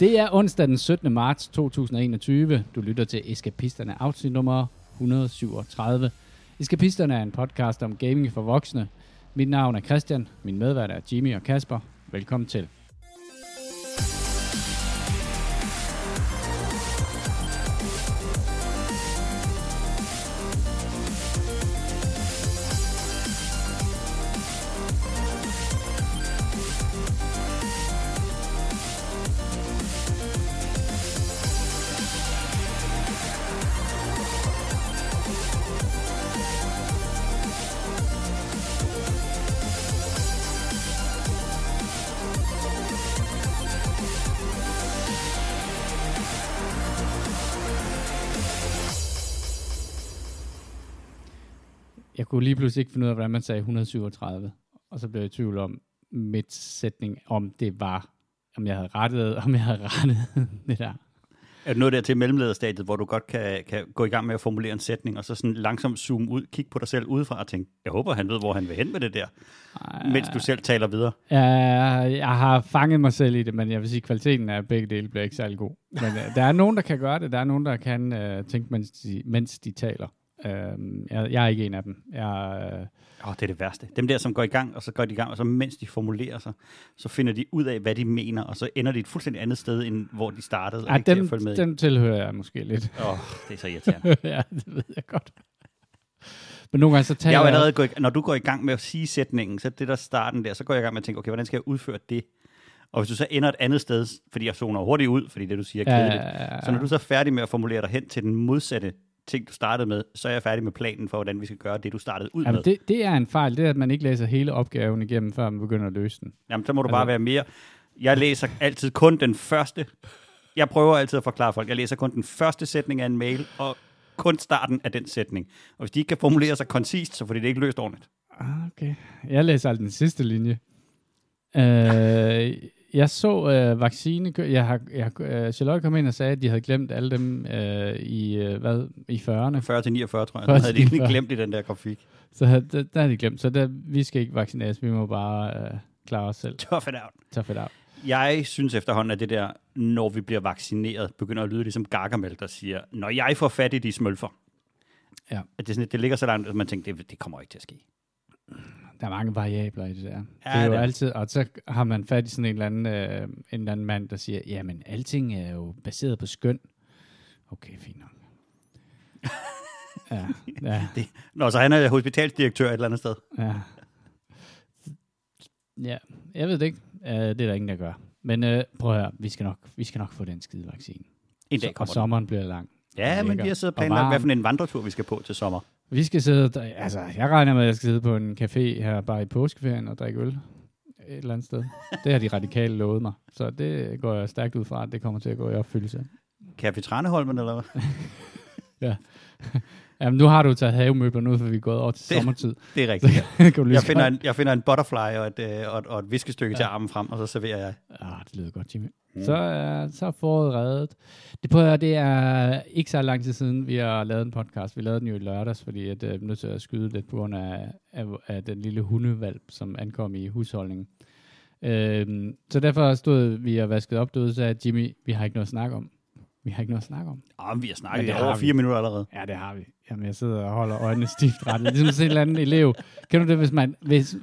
Det er onsdag den 17. marts 2021. Du lytter til Eskapisterne afsnit nummer 137. Eskapisterne er en podcast om gaming for voksne. Mit navn er Christian, min medvært er Jimmy og Kasper. Velkommen til. Kunne lige pludselig ikke finde ud af, hvordan man sagde 137. Og så blev jeg i tvivl om midt sætning, om det var, om jeg havde rettet, om jeg havde rettet det der. Er du nået der til mellemlederstadiet, hvor du godt kan, kan gå i gang med at formulere en sætning, og så sådan langsomt zoome ud, kigge på dig selv udefra og tænke, jeg håber, han ved, hvor han vil hen med det der, Ej, mens du selv taler videre. Jeg, jeg har fanget mig selv i det, men jeg vil sige, at kvaliteten af begge dele bliver ikke særlig god. Men uh, der er nogen, der kan gøre det. Der er nogen, der kan uh, tænke, mens de, mens de taler. Uh, jeg, jeg er ikke en af dem. Jeg, Åh, oh, det er det værste. Dem der, som går i gang, og så går de i gang, og så mens de formulerer sig, så finder de ud af, hvad de mener, og så ender de et fuldstændig andet sted, end hvor de startede. ja, til dem, følge med dem tilhører jeg måske lidt. Åh, oh, det er så irriterende. ja, det ved jeg godt. Men nogle gange så taler jeg jo allerede gået, når du går i gang med at sige sætningen, så det der starten der, så går jeg i gang med at tænke, okay, hvordan skal jeg udføre det? Og hvis du så ender et andet sted, fordi jeg zoner hurtigt ud, fordi det du siger er Ja, kedeligt, ja, ja, ja. så når du så er færdig med at formulere dig hen til den modsatte ting, du startede med, så er jeg færdig med planen for, hvordan vi skal gøre det, du startede ud med. Jamen, det, det er en fejl, det er, at man ikke læser hele opgaven igennem, før man begynder at løse den. Jamen, så må du Altså- bare være mere... Jeg læser altid kun den første... Jeg prøver altid at forklare folk. Jeg læser kun den første sætning af en mail, og kun starten af den sætning. Og hvis de ikke kan formulere sig koncist, så får de det ikke løst ordentligt. Ah, Okay. Jeg læser altså den sidste linje. Øh, jeg så øh, vaccine... Jeg har, jeg, øh, Charlotte kom ind og sagde, at de havde glemt alle dem øh, i, øh, hvad, i 40'erne. 40 til 49, tror jeg. 40 Den til havde de egentlig 49. glemt i den der grafik. Så havde- der, der har de glemt. Så der, vi skal ikke vaccineres. Vi må bare øh, klare os selv. Tough it out. Tough it out. Jeg synes efterhånden, at det der, når vi bliver vaccineret, begynder at lyde ligesom Gargamel, der siger, når jeg får fat i de smølfer. Ja. At det, sådan, det ligger så langt, at man tænker, det, det kommer ikke til at ske. Der er mange variabler i det der. Ja, det er jo det altid, og så har man fat i sådan en eller anden, øh, en eller anden mand, der siger, jamen, alting er jo baseret på skøn. Okay, fint nok. ja, ja, Nå, så han er hospitalsdirektør et eller andet sted. ja. Ja, jeg ved det ikke. Uh, det er der ingen, der gør. Men uh, prøv at høre, vi skal nok, vi skal nok få den skide vaccine. En Så, dag og kommer den. sommeren bliver lang. Ja, men vi har siddet og Og planlagt, hvad for en vandretur vi skal på til sommer. Vi skal sidde, altså jeg regner med, at jeg skal sidde på en café her bare i påskeferien og drikke øl et eller andet sted. Det har de radikale lovet mig, så det går jeg stærkt ud fra, at det kommer til at gå i opfyldelse. Café Traneholmen, eller hvad? Jamen nu har du taget havemøblerne ud, for vi er gået over til Det- sommertid. Det er Så rigtigt. kan du lige Jeg så finder, en, jeg finder en butterfly og et, øh, og et, og et viskestykke ja. til armen frem, og så serverer jeg. Ah, det lyder godt, Jimmy. Mm. Så, er, så er foråret reddet. Det, på, det er ikke så lang tid siden, vi har lavet en podcast. Vi lavede den jo i lørdags, fordi at, øh, vi er nødt til at skyde lidt på grund af, af, af den lille hundevalp, som ankom i husholdningen. Øhm, så derfor stod vi og vaskede op derude, og sagde, Jimmy, vi har ikke noget at snakke om. Vi har ikke noget at snakke om. Oh, vi har snakket det i har over vi. fire minutter allerede. Ja, det har vi. Jamen, jeg sidder og holder øjnene stift ret. Ligesom sådan en eller anden elev. Kan du det, hvis man... Hvis,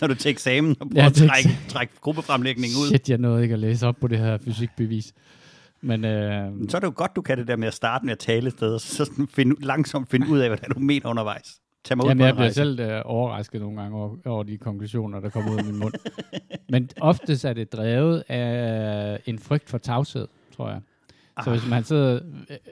Når du til eksamen og prøver Ja, at trække, trække gruppefremlægningen ud. Shit, jeg nåede ikke at læse op på det her fysikbevis. Men øh, Så er det jo godt, du kan det der med at starte med at tale et sted, og så sådan finde, langsomt finde ud af, hvad du mener undervejs. Tag mig ud Jamen, på jeg bliver selv øh, overrasket nogle gange over, over de konklusioner, der kommer ud af min mund. Men oftest er det drevet af en frygt for tavshed, tror jeg. Så hvis man sidder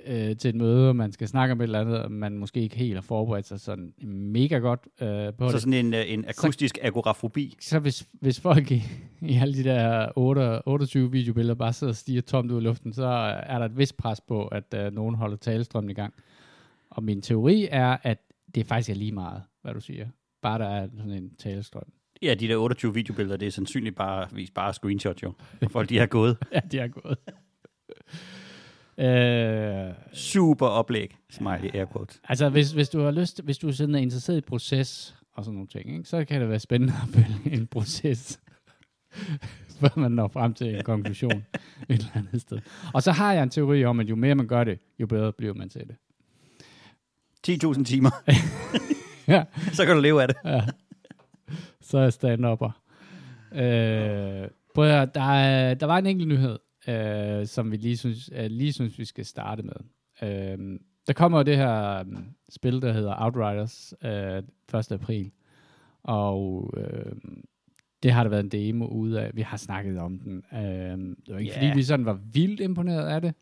øh, øh, til et møde, og man skal snakke om et eller andet, og man måske ikke helt har forberedt sig sådan mega godt øh, på Så det, sådan en, øh, en akustisk agorafobi. så hvis, hvis folk i, i alle de der 8, 28 videobilleder bare sidder og stiger tomt ud i luften, så er der et vist pres på, at øh, nogen holder talestrømmen i gang. Og min teori er, at det faktisk er lige meget, hvad du siger. Bare der er sådan en talestrøm. Ja, de der 28 videobilleder, det er sandsynligt bare, bare screenshot jo. Og folk, de har gået. ja, de er gået. Øh, Super oplæg, smiley air quotes. altså, hvis, hvis du har lyst, hvis du er sådan interesseret i proces og sådan nogle ting, ikke, så kan det være spændende at følge en proces før man når frem til en konklusion et eller andet sted. Og så har jeg en teori om, at jo mere man gør det, jo bedre bliver man til det. 10.000 timer, Ja, så kan du leve af det. ja. Så er jeg stand-upper. Øh, prøv at, høre, der, er, der var en enkelt nyhed, øh, som vi lige synes, øh, lige synes, vi skal starte med. Øh, der kommer jo det her um, spil, der hedder Outriders øh, 1. april. Og øh, det har der været en demo ude af. Vi har snakket om den. Øh, det var ikke, Ja. fordi vi sådan var vildt imponeret af det.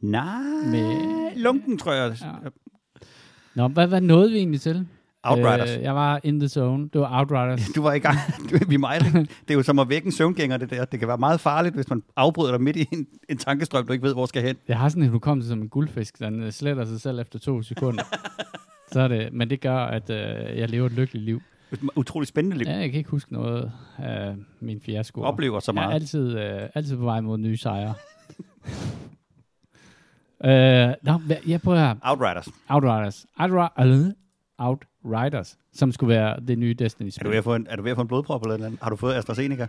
Nej, Med- lunken, tror jeg. Ja. Nå, hvad, hvad nåede vi egentlig til? Outriders. Øh, jeg var in the zone. Det var Outriders. Du var i gang. Vi mejler. Det er jo som at vække en søvngænger, det der. Det kan være meget farligt, hvis man afbryder dig midt i en, en tankestrøm, du ikke ved, hvor skal hen. Jeg har sådan en hukommelse som en guldfisk, den øh, sletter sig selv efter to sekunder. Så er det, men det gør, at øh, jeg lever et lykkeligt liv. Et utroligt spændende liv. Ja, jeg kan ikke huske noget af min fiasko. Oplever så Jeg er meget. altid, øh, altid på vej mod nye sejre. øh, hvad- jeg prøver her. Outriders. Outriders. Outri- Outriders, som skulle være det nye Er du ved Destiny-spil. at få en, er du ved at få en blodprop eller noget? Har du fået AstraZeneca?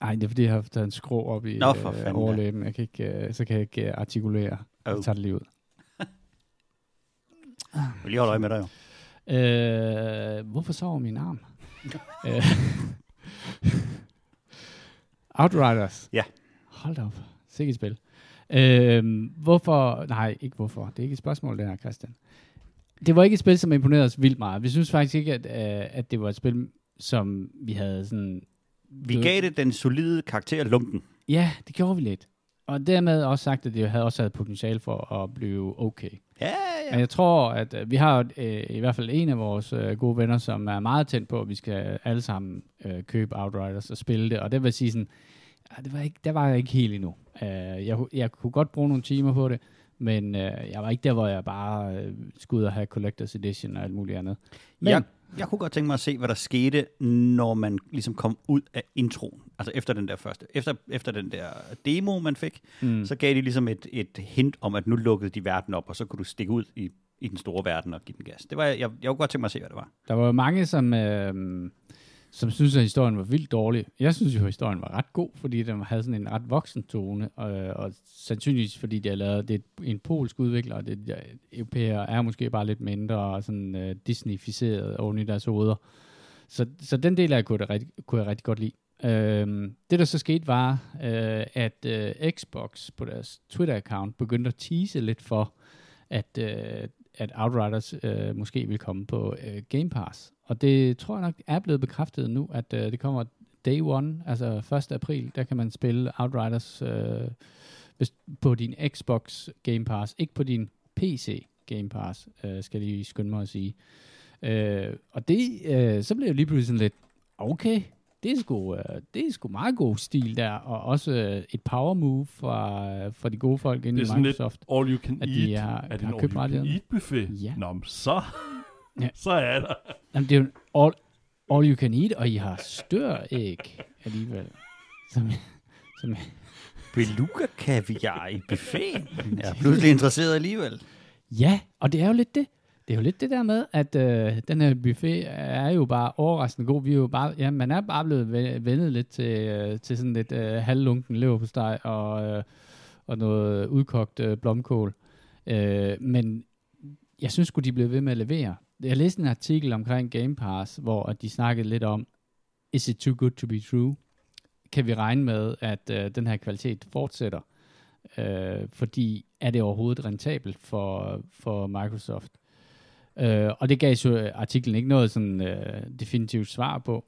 Nej, det er fordi, jeg har taget en skrå op i Nå, for øh, overlæben. Jeg kan ikke, øh, så kan jeg ikke øh, artikulere. Oh. Jeg tager det lige ud. Vil lige holde øje med dig jo. Øh, hvorfor sover min arm? Øh, Outriders. Ja. Hold da op. Sikkert spil. Øh, hvorfor? Nej, ikke hvorfor. Det er ikke et spørgsmål, det her, Christian. Det var ikke et spil, som imponerede os vildt meget. Vi synes faktisk ikke, at, øh, at det var et spil, som vi havde sådan... Vi gav det den solide karakter lunken. Ja, det gjorde vi lidt. Og dermed også sagt, at det havde også havde potentiale for at blive okay. Ja, Men ja. jeg tror, at øh, vi har øh, i hvert fald en af vores øh, gode venner, som er meget tændt på, at vi skal alle sammen øh, købe Outriders og spille det. Og det vil sige sådan, ja, det var ikke, der var jeg ikke helt endnu. Øh, jeg, jeg kunne godt bruge nogle timer på det, men øh, jeg var ikke der, hvor jeg bare øh, skulle ud og have Collector's Edition og alt muligt andet. Men, Jeg, jeg kunne godt tænke mig at se, hvad der skete, når man ligesom kom ud af introen. Altså efter den der første. Efter, efter den der demo, man fik, mm, så gav de ligesom et, et hint om, at nu lukkede de verden op, og så kunne du stikke ud i, i den store verden og give den gas. Det var, jeg, jeg kunne godt tænke mig at se, hvad det var. der var jo mange, som, øh, som synes, at historien var vildt dårlig. Jeg synes jo, at historien var ret god, fordi den havde sådan en ret voksen tone, og, og sandsynligvis fordi det er lavet, det er en polsk udvikler, og det, der, europæer er måske bare lidt mindre og sådan uh, disneyficeret oven i deres hoveder. Så, så den del af jeg kunne, det rigtig, kunne jeg rigtig godt lide. Øhm, det der så skete var, øh, at øh, Xbox på deres Twitter-account begyndte at tease lidt for, at, øh, at Outriders øh, måske vil komme på øh, Game Pass. Og det tror jeg nok er blevet bekræftet nu, at øh, det kommer day one, altså 1. april, der kan man spille Outriders øh, på din Xbox Game Pass, ikke på din PC Game Pass, øh, skal lige skynde mig at sige. Øh, og det, øh, så blev jeg lige pludselig sådan lidt, okay, det er sgu, øh, det er sgu meget god stil der, og også øh, et power move fra, øh, fra de gode folk inde Det er i sådan lidt Microsoft. all you can At de eat. har- er det en all you can eat buffet? Ja. Nå, så, Ja. så er der. Jamen, det er jo all, all you can eat, og I har støræg alligevel. Som, som, Beluga kaviar i buffeten. Jeg er pludselig interesseret alligevel. ja, og det er jo lidt det. Det er jo lidt det der med, at øh, den her buffet er jo bare overraskende god. Vi er jo bare, ja, man er bare blevet vendet lidt til, øh, til sådan lidt øh, halvlunken leverpostej og, øh, og noget udkogt øh, blomkål. Øh, men jeg synes skulle de blev ved med at levere. Jeg læste en artikel omkring Game Pass, hvor at de snakkede lidt om, is it too good to be true? Kan vi regne med, at øh, den her kvalitet fortsætter? Øh, fordi er det overhovedet rentabelt for, for Microsoft? Øh, og det gav så artiklen ikke noget sådan øh, definitivt svar på.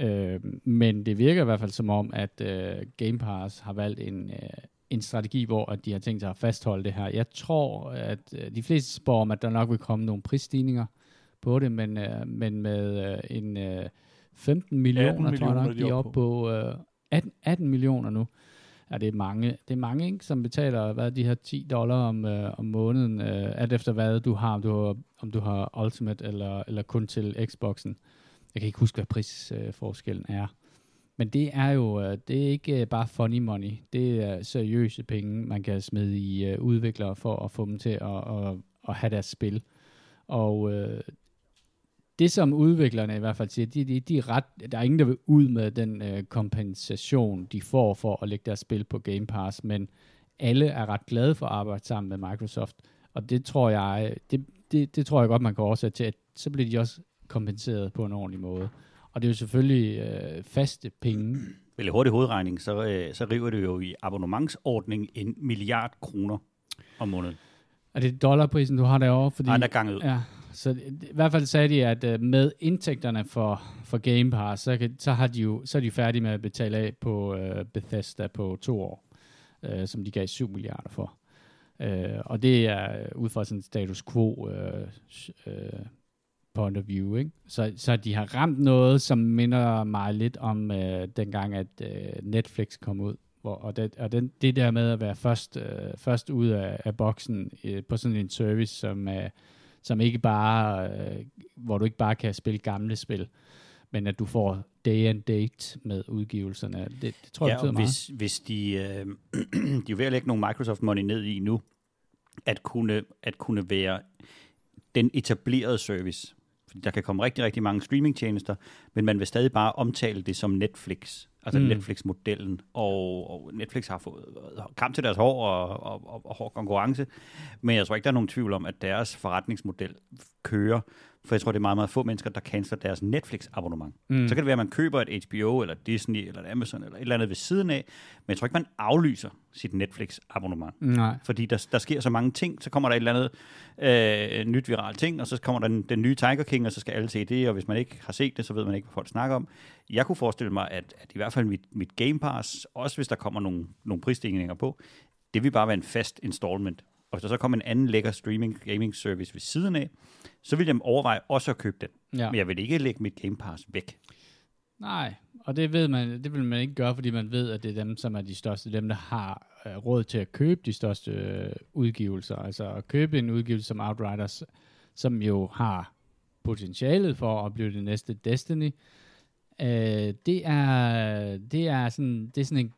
Øh, men det virker i hvert fald som om, at øh, Game Pass har valgt en, øh, en strategi, hvor at de har tænkt sig at fastholde det her. Jeg tror, at øh, de fleste spår om, at der nok vil komme nogle prisstigninger på det, men, øh, men med øh, en øh, 15 millioner, tror jeg nok, de er oppe på øh, 18, 18 millioner nu. Ja, det er mange, det er mange ikke, som betaler hvad, de her 10 dollar om, øh, om måneden, øh, alt efter hvad du har, om du har, om du har Ultimate eller, eller kun til Xboxen. Jeg kan ikke huske, hvad prisforskellen øh, er. Men det er jo øh, det er ikke øh, bare funny money. Det er seriøse penge, man kan smide i øh, udviklere for at få dem til at, at, at have deres spil. Og øh, det som udviklerne i hvert fald siger, de, de, de er ret, der er ingen, der vil ud med den øh, kompensation, de får for at lægge deres spil på Game Pass, men alle er ret glade for at arbejde sammen med Microsoft, og det tror jeg, det, det, det tror jeg godt, man kan oversætte til, at så bliver de også kompenseret på en ordentlig måde. Og det er jo selvfølgelig øh, faste penge. Vel i hurtig hovedregning, så, øh, så river det jo i abonnementsordning en milliard kroner om måneden. Er det dollarprisen, du har derovre? Fordi, Nej, der er ganget ud. Ja, så i hvert fald sagde de, at øh, med indtægterne for, for Game Pass, så, kan, så, har de jo, så er de færdige med at betale af på øh, Bethesda på to år, øh, som de gav 7 milliarder for. Øh, og det er øh, ud fra sådan status quo øh, øh, point of view. Ikke? Så, så de har ramt noget, som minder mig lidt om øh, dengang, at øh, Netflix kom ud. Hvor, og det, og den, det der med at være først, øh, først ud af, af boksen øh, på sådan en service, som, Øh, som ikke bare, uh, hvor du ikke bare kan spille gamle spil, men at du får day and date med udgivelserne. Det, det tror jeg Ja, betyder meget. hvis, hvis de, øh, de er jo ved at lægge nogle Microsoft Money ned i nu, at kunne, at kunne være den etablerede service. Fordi der kan komme rigtig, rigtig mange streamingtjenester, men man vil stadig bare omtale det som Netflix. Altså Mm. Netflix-modellen. Og, og Netflix har fået kamp til deres hår og, og, og, og hård konkurrence. Men jeg tror ikke, der er nogen tvivl om, at deres forretningsmodel kører. For jeg tror, det er meget, meget få mennesker, der canceler deres Netflix-abonnement. Mm. Så kan det være, at man køber et HBO, eller Disney, eller Amazon, eller et eller andet ved siden af. Men jeg tror ikke, man aflyser sit Netflix-abonnement. Nej. Fordi der, der sker så mange ting, så kommer der et eller andet øh, nyt viralt ting, og så kommer der den, den nye Tiger King, og så skal alle se det, og hvis man ikke har set det, så ved man ikke, hvad folk snakker om. Jeg kunne forestille mig, at, at i hvert fald mit, mit Game Pass, også hvis der kommer nogle, nogle prisstigninger på, det vil bare være en fast installment. Og hvis der så kommer en anden lækker streaming gaming service ved siden af, så vil jeg overveje også at købe den. Ja. Men jeg vil ikke lægge mit Game Pass væk. Nej, og det ved man, det vil man ikke gøre, fordi man ved, at det er dem, som er de største, dem, der har øh, råd til at købe de største øh, udgivelser. Altså at købe en udgivelse som Outriders, som jo har potentialet for at blive det næste Destiny. Øh, det er det er sådan det er sådan en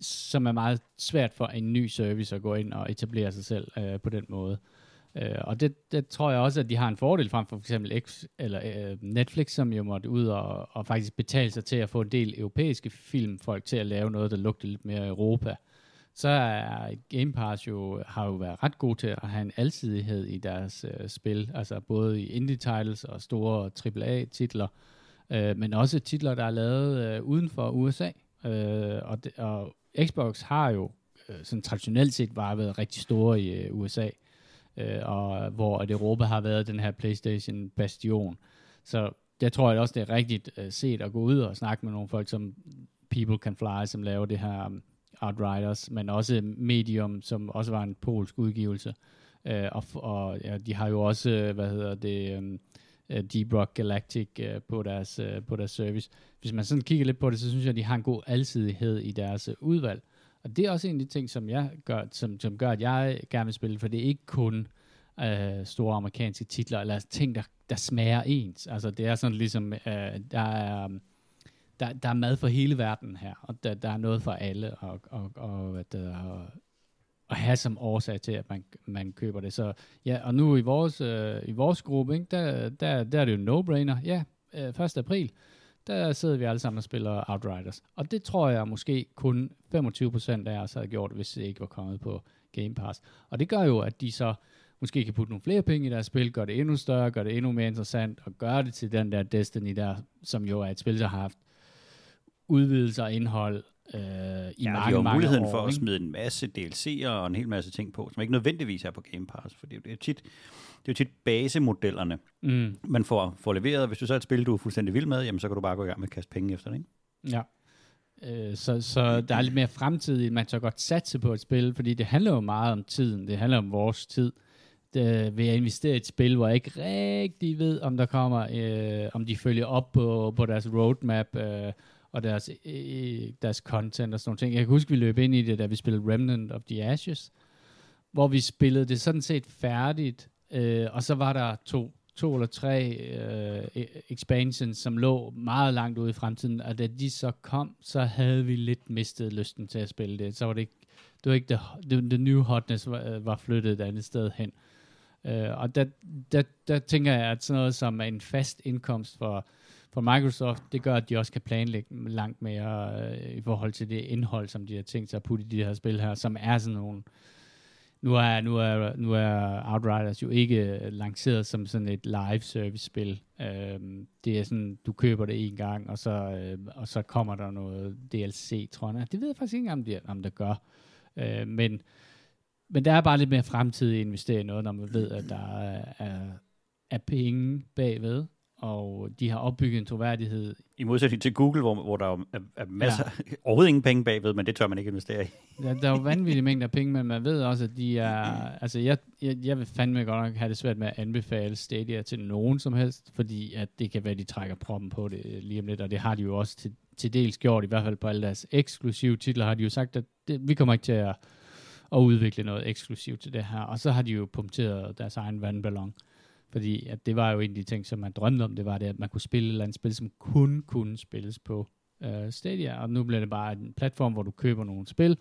som er meget svært for en ny service at gå ind og etablere sig selv øh, på den måde. Øh, og det, det tror jeg også, at de har en fordel frem for for eksempel X, eller, øh, Netflix, som jo måtte ud og, og faktisk betale sig til at få en del europæiske filmfolk til at lave noget, der lugter lidt mere Europa. Så er Game Pass jo, har jo været ret god til at have en alsidighed i deres øh, spil, altså både i indie titles og store AAA-titler, øh, Øh, men også titler, der er lavet øh, uden for USA. Øh, og, det, og Xbox har jo øh, sådan traditionelt set bare været rigtig store i øh, USA øh, og hvor at Europa har været den her PlayStation-bastion. Så jeg tror jeg også, det er rigtigt øh, set at gå ud og snakke med nogle folk, som People Can Fly, som laver det her um, Outriders, men også Medium, som også var en polsk udgivelse. Øh, og og ja, de har jo også, øh, hvad hedder det, Øh, øh, Deep Rock Galactic øh, på, deres, øh, på deres service. Hvis man sådan kigger lidt på det, så synes jeg, at de har en god alsidighed i deres øh, udvalg. Og det er også en af de ting, som, jeg gør, som, som gør, at jeg gerne vil spille, for det er ikke kun øh, store amerikanske titler, eller altså ting, der, der smager ens. Altså det er sådan ligesom, øh, der er... Um, der, der er mad for hele verden her, og der, der er noget for alle, og, og, og hvad der, at have som årsag til, at man, man køber det. Så ja, og nu i vores, øh, i vores gruppe, ikke, der, der, der er det jo no-brainer. Ja, øh, 1. april, der sidder vi alle sammen og spiller Outriders. Og det tror jeg måske kun 25% af os havde gjort, hvis det ikke var kommet på Game Pass. Og det gør jo, at de så måske kan putte nogle flere penge i deres spil, gøre det endnu større, gøre det endnu mere interessant, og gøre det til den der Destiny der, som jo er et spil, der har haft udvidelser og indhold øh, i Ja, mange, de har mange muligheden år. for at ikke? smide en masse DLC'er og en hel masse ting på, som ikke nødvendigvis er på Game Pass, for det er jo tit, det er jo tit basemodellerne, Mm, man får, får leveret. Hvis du så er et spil, du er fuldstændig vild med, jamen så kan du bare gå i gang med at kaste penge efter det, ikke? ja. Øh, så, så der er lidt mere fremtid man så godt satse på et spil, fordi det handler jo meget om tiden, det handler om vores tid. Det, ved at investere i et spil, hvor jeg ikke rigtig ved, om der kommer, øh, om de følger op på, på deres roadmap, øh, og deres, øh, øh, deres content og sådan nogle ting. Jeg kan huske, vi løb ind i det, da vi spillede Remnant of the Ashes, hvor vi spillede det sådan set færdigt, øh, og så var der to, to eller tre øh, e-, expansions, som lå meget langt ude i fremtiden, og da de så kom, så havde vi lidt mistet lysten til at spille det. Så var det ikke, det var ikke det, det, the new hotness var, var flyttet et andet sted hen. Øh, og der, der, der tænker jeg, at sådan noget som en fast indkomst for, for Microsoft, det gør, at de også kan planlægge langt mere øh, i forhold til det indhold, som de har tænkt sig at putte i de her spil her, som er sådan nogle... Nu er, nu er, nu er Outriders jo ikke øh, lanceret som sådan et live service spil. Øhm, det er sådan, du køber det en gang, og så, øh, og så kommer der noget DLC, tror jeg. Det ved jeg faktisk ikke, om det, om det gør. Øh, men, men der er bare lidt mere fremtid at investere i noget, når man ved, at der er, er, er penge bagved og de har opbygget en troværdighed. I modsætning til Google, hvor, hvor der er, er masser, ja. overhovedet ingen penge bagved, men det tør man ikke investere i. Ja, der er jo vanvittige mængder penge, men man ved også, at de er... Altså, jeg, jeg, jeg vil fandme godt nok have det svært med at anbefale Stadia til nogen som helst, fordi at det kan være, at de trækker proppen på det lige om lidt, og det har de jo også til, til dels gjort, i hvert fald på alle deres eksklusive titler, har de jo sagt, at det, vi kommer ikke til at, at udvikle noget eksklusivt til det her, og så har de jo punkteret deres egen vandballon. Fordi at det var jo en af de ting, som man drømte om, det var det, at man kunne spille et eller andet spil, som kun kunne spilles på øh, Stadia. Og nu bliver det bare en platform, hvor du køber nogle spil,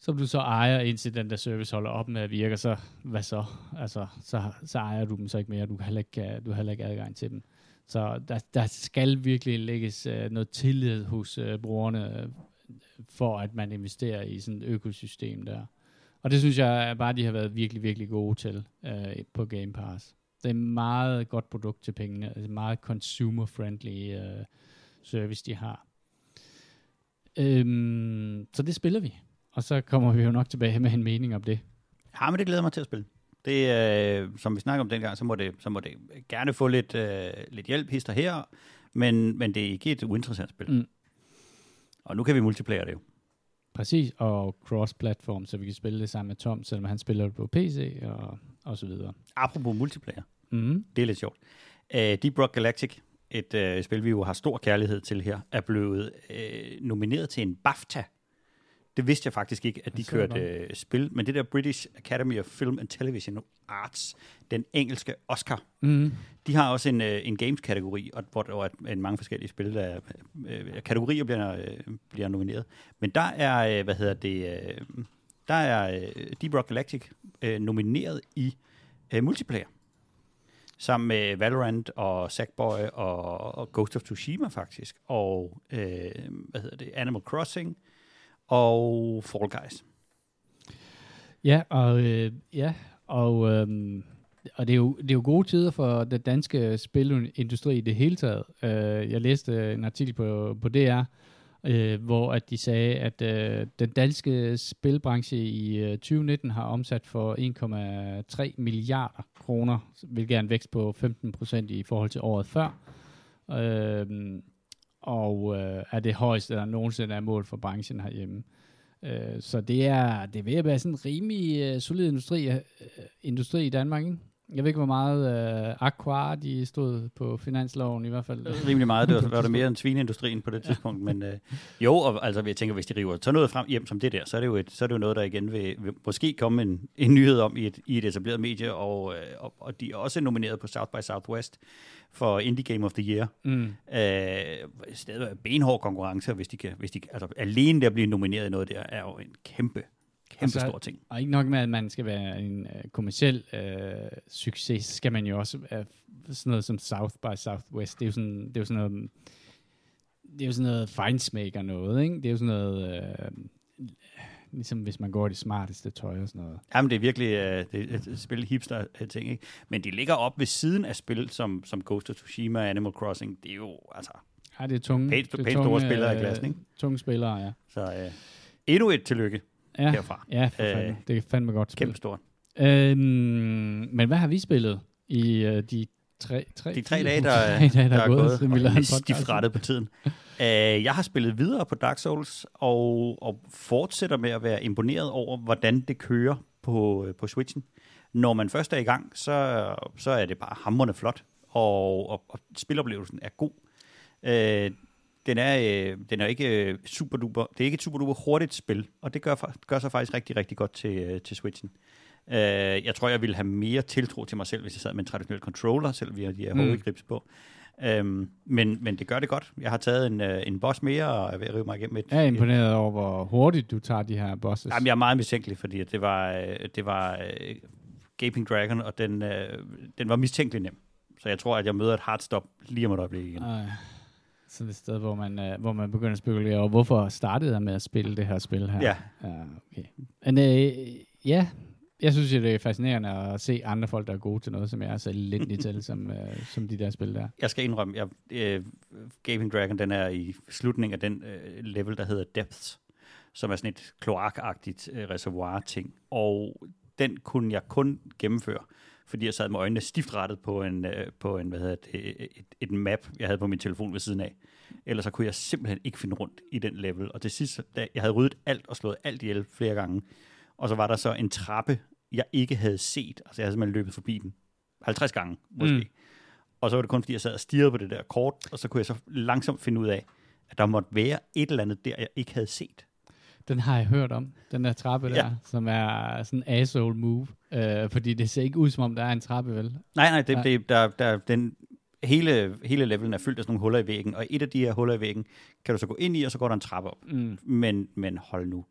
som du så ejer, indtil den der service holder op med at virke, så hvad så? Altså, så, så ejer du dem så ikke mere, du har heller ikke, øh, du har heller ikke adgang til dem. Så der, der skal virkelig lægges øh, noget tillid hos øh, brugerne, øh, for at man investerer i sådan et økosystem der. Og det synes jeg bare, de har været virkelig, virkelig gode til øh, på Game Pass. Det er et meget godt produkt til pengene. Det er meget consumer-friendly øh, service, de har. Øhm, så det spiller vi. Og så kommer vi jo nok tilbage med en mening om det. Ja, men det glæder mig til at spille. Det, øh, som vi snakker om dengang, så må det, så må det gerne få lidt, øh, lidt hjælp hister her, men, men det er ikke et uinteressant spil. Mm. Og nu kan vi multiplayer det jo. Præcis, og cross-platform, så vi kan spille det sammen med Tom, selvom han spiller det på PC og, og så videre. Apropos multiplayer, mm. det er lidt sjovt. Uh, Deep Rock Galactic, et uh, spil, vi jo har stor kærlighed til her, er blevet uh, nomineret til en BAFTA det vidste jeg faktisk ikke, at de kørte øh, spil. Men det der British Academy of Film and Television Arts, den engelske Oscar, mm. de har også en, øh, en games-kategori, og, hvor der er en mange forskellige spil, der øh, kategorier bliver, øh, bliver nomineret. Men der er, øh, hvad hedder det, øh, der er øh, Deep Rock Galactic øh, nomineret i øh, multiplayer sammen med Valorant og Sackboy og, og Ghost of Tsushima faktisk, og øh, hvad hedder det, Animal Crossing, og Fall Guys. Ja, og, øh, ja, og, øh, og det, er jo, det er jo gode tider for den danske spilindustri i det hele taget. Øh, jeg læste en artikel på, på DR, øh, hvor at de sagde, at øh, den danske spilbranche i øh, 2019 har omsat for 1,3 milliarder kroner, hvilket er en vækst på 15 procent i forhold til året før. Øh, og øh, er det højeste, der nogensinde er mål for branchen herhjemme. Øh, så det er, det vil være sådan en rimelig øh, solid industri, øh, industri i Danmark, ikke? Jeg ved ikke, hvor meget øh, Aqua de stod på finansloven i hvert fald. Rimelig meget. Det var, var det mere end svineindustrien på det ja. tidspunkt. Men øh, jo, og altså, jeg tænker, hvis de river så noget frem hjem som det der, så er det jo, et, så er det jo noget, der igen vil, vil måske komme en, en nyhed om i et, i et etableret medie, og, øh, og, og de er også nomineret på South by Southwest for Indie Game of the Year. Mm. Øh, stedet benhård konkurrence, hvis de kan, hvis de, altså, alene der at blive nomineret i noget der, er jo en kæmpe Kæmpe altså, stor ting. Og ikke nok med, at man skal være en uh, kommersiel uh, succes, skal man jo også uh, sådan noget som South by Southwest. Det er jo sådan, det er jo sådan noget, det er jo sådan noget fejnsmaker noget, ikke? Det er jo sådan noget, uh, ligesom hvis man går i det smarteste tøj og sådan noget. Jamen, det er virkelig uh, det er et spil hipster ting, ikke? Men de ligger op ved siden af spil som, som Ghost of Tsushima og Animal Crossing. Det er jo, altså... Ja, det er tunge, pænt, pænt store spillere i klassen, ikke? Tunge spillere, ja. Så uh, endnu et tillykke ja. herfra. Ja, for fanden. Øh, det er fandme godt spil. Kæmpe stort. Øhm, men hvad har vi spillet i uh, de tre, tre, de tre dage, der, tre dage, der, der er gået, gået vi stifrettet på tiden. uh, jeg har spillet videre på Dark Souls, og, og fortsætter med at være imponeret over, hvordan det kører på, på Switchen. Når man først er i gang, så, så er det bare hammerende flot, og, og, og spiloplevelsen er god. Uh, den er, øh, den er ikke øh, super duper, det er ikke et super duper hurtigt spil, og det gør, gør sig faktisk rigtig, rigtig godt til, øh, til Switchen. Øh, jeg tror, jeg ville have mere tiltro til mig selv, hvis jeg sad med en traditionel controller, selvom vi har de her mm. grips på. Øhm, men, men det gør det godt. Jeg har taget en, øh, en boss mere, og jeg vil rive mig igennem et... Jeg er imponeret over, hvor hurtigt du tager de her bosses. Jamen, jeg er meget mistænkelig, fordi det var, øh, det var øh, Gaping Dragon, og den, øh, den var mistænkelig nem. Så jeg tror, at jeg møder et hardstop lige om et øjeblik igen. Øh, så det er et sted, hvor man, øh, hvor man begynder at spekulere over, hvorfor startede jeg med at spille det her spil her? Ja. Ja, okay. Men øh, ja, jeg synes jo, det er fascinerende at se andre folk, der er gode til noget, som jeg er så lidt til, som, øh, som de der spil der. Jeg skal indrømme, jeg, øh, Gaping Dragon, den er i slutningen af den øh, level, der hedder Depths, som er sådan et kloakagtigt øh, reservoir-ting. Og den kunne jeg kun gennemføre, fordi jeg sad med øjnene stift rettet på en, øh, på en hvad hedder det, et, et map, jeg havde på min telefon ved siden af. Ellers så kunne jeg simpelthen ikke finde rundt i den level. Og til sidst, da jeg havde ryddet alt og slået alt ihjel flere gange, og så var der så en trappe, jeg ikke havde set. Altså jeg havde simpelthen løbet forbi den 50 gange, måske. Mm. Mm. Og så var det kun, fordi jeg sad og stirrede på det der kort, og så kunne jeg så langsomt finde ud af, at der måtte være et eller andet der, jeg ikke havde set. Den har jeg hørt om, den der trappe der, Ja. som er sådan en asshole move. Øh, fordi det ser ikke ud, som om der er en trappe, vel? Nej, nej, det, Nej. det, der, der, den, hele, hele levelen er fyldt af sådan nogle huller i væggen, og et af de her huller i væggen kan du så gå ind i, og så går der en trappe op. Mm. Men, men hold nu.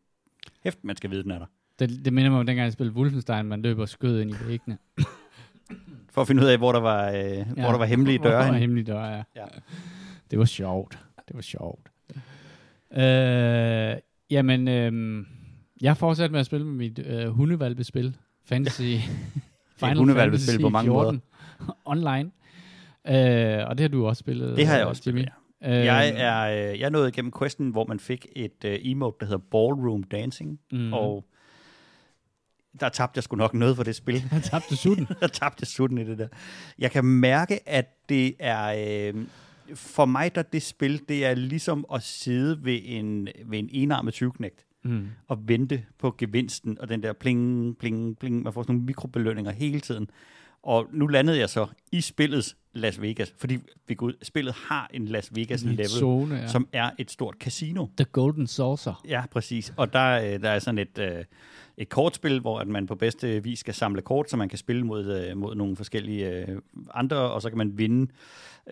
Hæft, man skal vide, den er der. Det, det minder mig om dengang, jeg spillede Wolfenstein, man løber skød ind i væggene. For at finde ud af, hvor der var, øh, ja. hvor der var hemmelige Hvor døre. der var hemmelige døre, ja. Ja. Det var sjovt. Det var sjovt. Øh, jamen, øh, jeg har fortsat med at spille med mit øh, hundevalpespil. Fantasy. Final hundevalpespil Fantasy på mange 14 Online. Øh, og det har du også spillet, Det har jeg også Jimmy. spillet, Øh, Jeg er øh, jeg nåede igennem questen, hvor man fik et øh, emote, der hedder Ballroom Dancing, mm. og der tabte jeg sgu nok noget for det spil. Han tabte sutten. der tabte jeg sutten i det der. Jeg kan mærke, at det er... Øh, for mig, der det spil, det er ligesom at sidde ved en, ved en enarmet tyvknægt mm. og vente på gevinsten, og den der pling, pling, pling, man får sådan nogle mikrobelønninger hele tiden. Og nu landede jeg så i spillets Las Vegas, fordi ved Gud, spillet har en Las Vegas En level, zone, ja. som er et stort casino. The Golden Saucer. Ja, præcis. Og der, øh, der er sådan et, øh, et kortspil, hvor at man på bedste vis skal samle kort, så man kan spille mod, øh, mod nogle forskellige andre, og så kan man vinde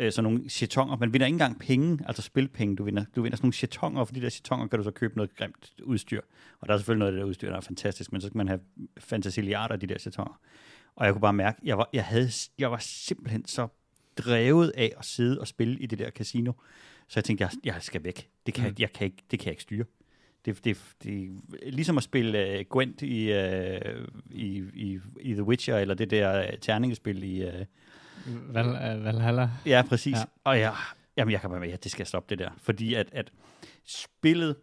sådan nogle chatonger. Man vinder ikke engang penge, altså spilpenge. Du vinder, du vinder sådan nogle chatonger, og for de der chatonger kan du så købe noget grimt udstyr. Og der er selvfølgelig noget af det der udstyr, der er fantastisk, men så skal man have fantasiliarder af de der chatonger. Og jeg kunne bare mærke, jeg var, jeg, havde, jeg var simpelthen så drevet af at sidde og spille i det der casino. Så jeg tænkte, jeg, jeg skal væk. Det kan, Mm. jeg, kan ikke, det kan jeg ikke styre. Det, det, det er ligesom at spille uh, Gwent i, uh, i, i, i The Witcher, eller det der uh, terningespil i... Uh, Val, uh, Valhalla. ja, præcis. Ja. Og jeg, jamen, jeg kan bare ja, det skal jeg stoppe det der. Fordi at, at spillet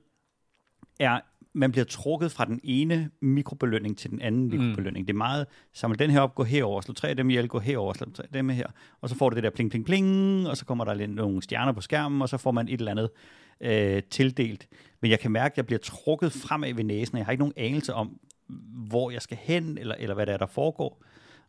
er, man bliver trukket fra den ene mikrobelønning til den anden Mm. mikrobelønning. Det er meget, samle den her op, gå herover, slå tre af dem ihjel, gå herover, slå tre af dem her. Og så får du det der pling, pling, pling, og så kommer der lidt nogle stjerner på skærmen, og så får man et eller andet øh, tildelt. Men jeg kan mærke, at jeg bliver trukket fremad ved næsen, og jeg har ikke nogen anelse om, hvor jeg skal hen, eller, eller hvad det er, der foregår.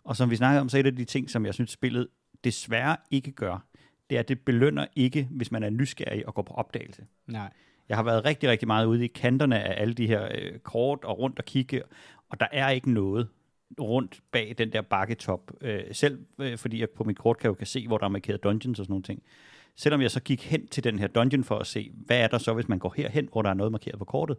Og som vi snakkede om, så er et af de ting, som jeg synes, spillet desværre ikke gør, det er, at det belønner ikke, hvis man er nysgerrig og går på opdagelse. Nej. Jeg har været rigtig, rigtig meget ude i kanterne af alle de her øh, kort og rundt og kigge, og der er ikke noget rundt bag den der bakketop. Øh, selv øh, fordi jeg på mit kort kan jo kan se, hvor der er markeret dungeons og sådan nogle ting. Selvom jeg så gik hen til den her dungeon for at se, hvad er der så, hvis man går herhen, hvor der er noget markeret på kortet,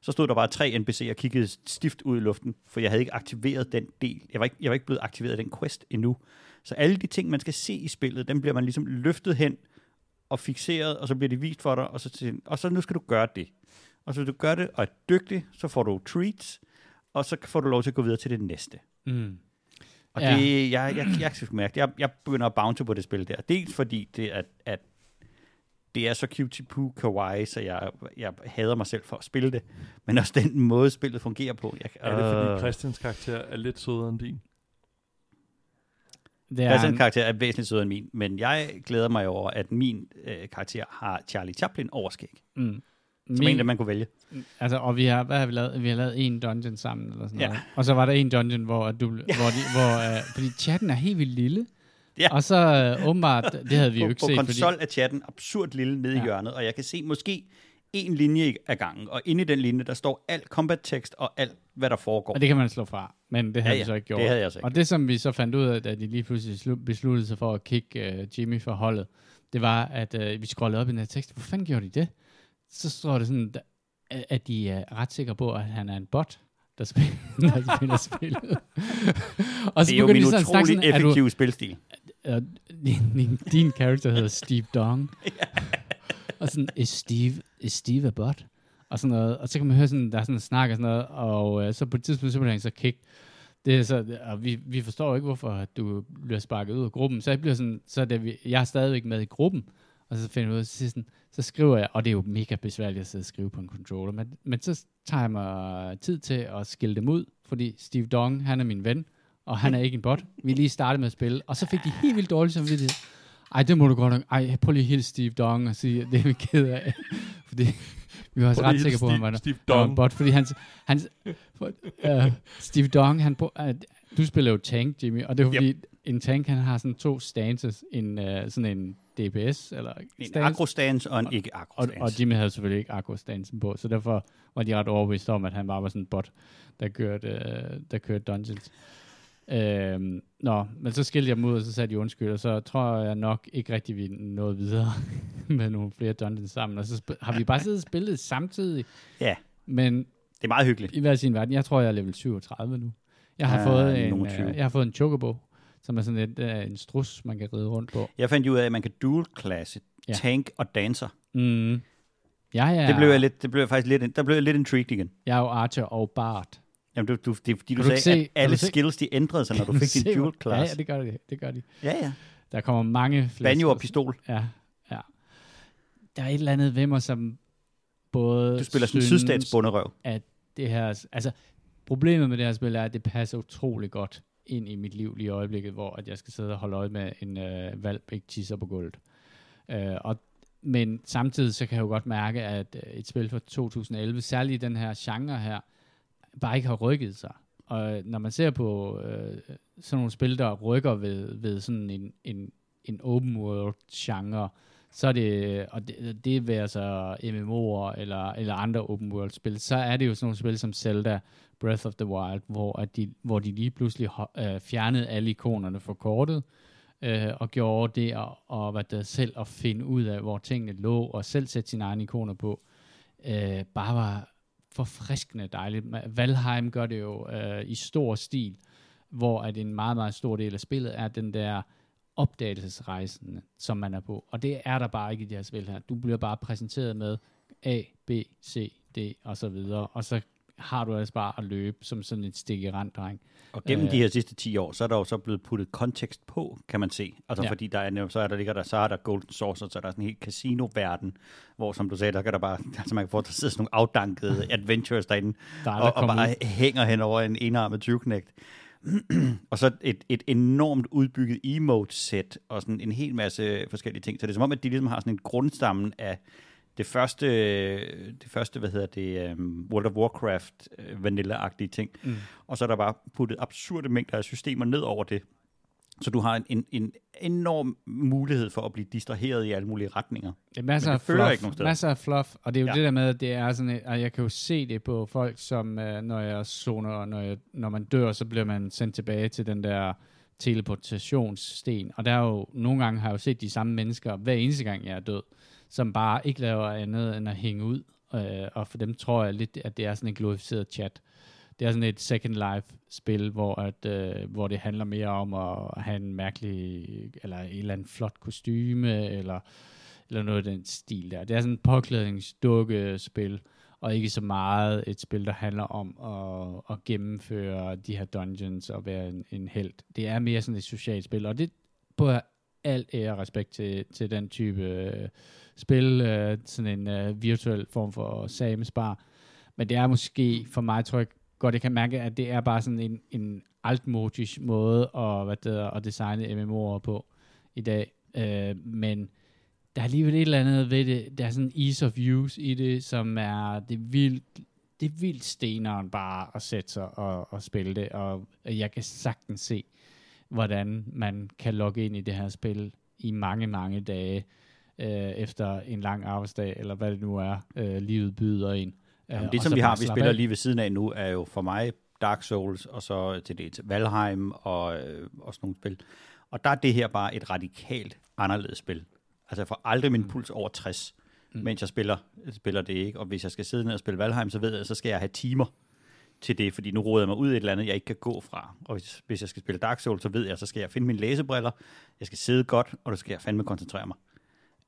så stod der bare tre NPC'er og kiggede stift ud i luften, for jeg havde ikke aktiveret den del. Jeg var ikke, jeg var ikke blevet aktiveret af den quest endnu. Så alle de ting, man skal se i spillet, dem bliver man ligesom løftet hen og fixeret, og så bliver de vist for dig, og så, til, og så nu skal du gøre det. Og så hvis du gør det og er dygtig, så får du treats, og så får du lov til at gå videre til det næste. Mm. Og Ja. det, jeg, jeg, jeg, jeg, mærke, jeg, jeg begynder at bounce på det spil der. Dels fordi det er, at det er så cutie poo kawaii, så jeg, jeg hader mig selv for at spille det. Men også den måde, spillet fungerer på. Jeg, Er det fordi øh, Christians karakter er lidt sødere end din? Det er Christians en, karakter er væsentligt sødere end min, men jeg glæder mig over, at min øh, karakter har Charlie Chaplin overskæg. mm, Som en, der man kunne vælge. Altså, og vi har, hvad har vi lavet? Vi har lavet en dungeon sammen, eller sådan Ja. noget. Og så var der en dungeon, hvor, du, hvor, de, hvor uh, fordi chatten er helt vildt lille. Ja. Og så uh, åbenbart, det havde vi jo på, ikke på set, konsol fordi... er chatten absurd lille nede Ja. i hjørnet, og jeg kan se måske en linje af gangen, og inde i den linje, der står alt combat-tekst og alt, hvad der foregår. Og det kan man slå fra, men det havde Ja, vi ja, så ikke gjort. det havde jeg så ikke. Og det, som vi så fandt ud af, da de lige pludselig slu- besluttede sig for at kigge uh, Jimmy for holdet, det var, at uh, vi scrollede op i den her tekst. Hvor fanden gjorde de det? Så står det sådan, at- de er ret sikre på, at han er en bot, der spiller, der spiller spillet. og Det er jo min sådan utrolig sådan, er du, spilstil. uh, din, din, din karakter hedder Steve Dong. og sådan, is Steve, is Steve a bot? Og sådan noget. Og så kan man høre sådan, der er sådan en snak og sådan noget, og øh, så på et tidspunkt, så bliver han så kick. Det er så, og vi, vi forstår ikke, hvorfor du bliver sparket ud af gruppen. Så jeg bliver sådan, så er det, vi, jeg er stadigvæk med i gruppen, og så finder jeg ud af, så, sådan, så skriver jeg, og det er jo mega besværligt at sidde og skrive på en controller, men, men så tager jeg mig tid til at skille dem ud, fordi Steve Dong, han er min ven, og han er ikke en bot. Vi lige startede med at spille, og så fik de helt vildt dårligt samvittighed. Ej, det må du godt nok. Ej, prøv lige at hilse Steve Dong og sige, at det er vi ked af. Fordi vi var også ret sikre på, at han var, Steve, var Dong. bot, fordi hans for, uh, Steve Dong, han, uh, du spiller jo tank, Jimmy, og det er jo Yep. fordi, en tank, han har sådan to stances, en, uh, sådan en DPS, eller En stance, og en og, ikke-aggro-stance. og Jimmy havde selvfølgelig ikke akkustansen på, så derfor var de ret overbevist om, at han bare var sådan en bot, der kørte, uh, der kørte dungeons. Øhm, nå, men så skilte jeg dem ud, og så sagde de undskyld, og så tror jeg nok ikke rigtig, vi nåede videre med nogle flere dungeons sammen, og så har vi bare siddet og spillet samtidig, Ja, men det er meget hyggeligt. i hver sin verden. Jeg tror, jeg er level 37 nu. Jeg har, Ah, fået, en, øh, 20. jeg har fået en chocobo, som er sådan et, øh, en strus, man kan ride rundt på. Jeg fandt ud af, at man kan dual-klasse Ja. tank og dancer. Mm. Jeg er, Det blev jeg lidt, det blev jeg faktisk lidt, der blev jeg lidt intrigued igen. jeg er jo Archer og Bart. Jamen, du, du, det er fordi, du, du sagde, se- at alle skills, de ændrede sig, når du fik se, din dual class. Ja, ja, det gør de. Det gør de. ja, ja. Der kommer mange flere. Banjo og pistol. Ja, ja. Der er et eller andet ved mig, som både Du spiller sådan en sydstatsbunderøv. at det her... Altså, problemet med det her spil er, at det passer utrolig godt ind i mit liv lige i øjeblikket, hvor at jeg skal sidde og holde øje med en øh, valp, ikke tisser på gulvet. Øh, og, men samtidig så kan jeg jo godt mærke, at øh, et spil fra 2011, særligt i den her genre her, bare ikke har rykket sig. Og når man ser på øh, sådan nogle spil, der rykker ved, ved sådan en, en, en open world genre, så er det, og det, det vil altså MMO'er eller, eller andre open world spil, så er det jo sådan nogle spil som Zelda, Breath of the Wild, hvor, at de, hvor de lige pludselig øh, fjernede alle ikonerne fra kortet, øh, og gjorde det og, og hvad der selv at finde ud af, hvor tingene lå, og selv sætte sine egne ikoner på, øh, bare var forfriskende dejligt. Valheim gør det jo øh, i stor stil, hvor at en meget, meget stor del af spillet er den der opdagelsesrejsen, som man er på. Og det er der bare ikke i det her spil her. Du bliver bare præsenteret med A, B, C, D og så videre, og så har du altså bare at løbe som sådan et stik i randdreng. Og gennem Øh. de her sidste 10 år, så er der jo så blevet puttet kontekst på, kan man se. Altså Ja. fordi der er, så er der ligger der, så er der Golden Saucer, så er der sådan en helt casino-verden, hvor som du sagde, der kan der bare, altså man kan få, der sidder sådan nogle afdankede adventures derinde, Der er og, og bare ud. hænger hen over en enarmet tyvknægt. og så et, et enormt udbygget emote-sæt, og sådan en hel masse forskellige ting. Så det er som om, at de ligesom har sådan en grundstammen af det første, det første hvad hedder det, um, World of Warcraft uh, vanilla-agtige ting. Mm. Og så er der bare puttet absurde mængder af systemer ned over det. Så du har en, en, en enorm mulighed for at blive distraheret i alle mulige retninger. Er masser af fluff, ikke nogen steder. masser af fluff, og det er jo ja. Ja. det der med, at det er sådan, og jeg kan jo se det på folk, som øh, når jeg zoner, og når, jeg, når man dør, så bliver man sendt tilbage til den der teleportationssten, og der er jo, nogle gange har jeg jo set de samme mennesker, hver eneste gang jeg er død, som bare ikke laver andet end at hænge ud, øh, og for dem tror jeg lidt, at det er sådan en glorificeret chat. Det er sådan et Second Life-spil, hvor, at, øh, hvor det handler mere om at have en mærkelig, eller et eller andet flot kostyme, eller eller noget af den stil der. Det er sådan et påklædningsdukke-spil, og ikke så meget et spil, der handler om at, at gennemføre de her dungeons og være en, en held. Det er mere sådan et socialt spil, og det på alt ære og respekt til, til den type øh, spil, øh, sådan en øh, virtuel form for samespar. Men det er måske, for mig tror jeg godt, jeg kan mærke, at det er bare sådan en, en altmodisk måde at, hvad det hedder, at designe MMO'er på i dag. Øh, men der er alligevel et eller andet ved det. Der er sådan ease of use i det, som er det vildt, det er vildt steneren bare at sætte sig og, og spille det, og jeg kan sagtens se, hvordan man kan logge ind i det her spil i mange, mange dage øh, efter en lang arbejdsdag, eller hvad det nu er, øh, livet byder en. Øh, Jamen, det, som vi har, vi spiller af. lige ved siden af nu, er jo for mig Dark Souls, og så til det til Valheim og, øh, og sådan nogle spil. Og der er det her bare et radikalt anderledes spil. Altså jeg får aldrig min puls over 60, mm. mens jeg spiller, spiller det ikke. Og hvis jeg skal sidde ned og spille Valheim, så ved jeg, så skal jeg have timer til det, fordi nu råder jeg mig ud i et eller andet, jeg ikke kan gå fra. Og hvis, hvis jeg skal spille Dark Souls, så ved jeg, så skal jeg finde mine læsebriller, jeg skal sidde godt, og så skal jeg fandme koncentrere mig.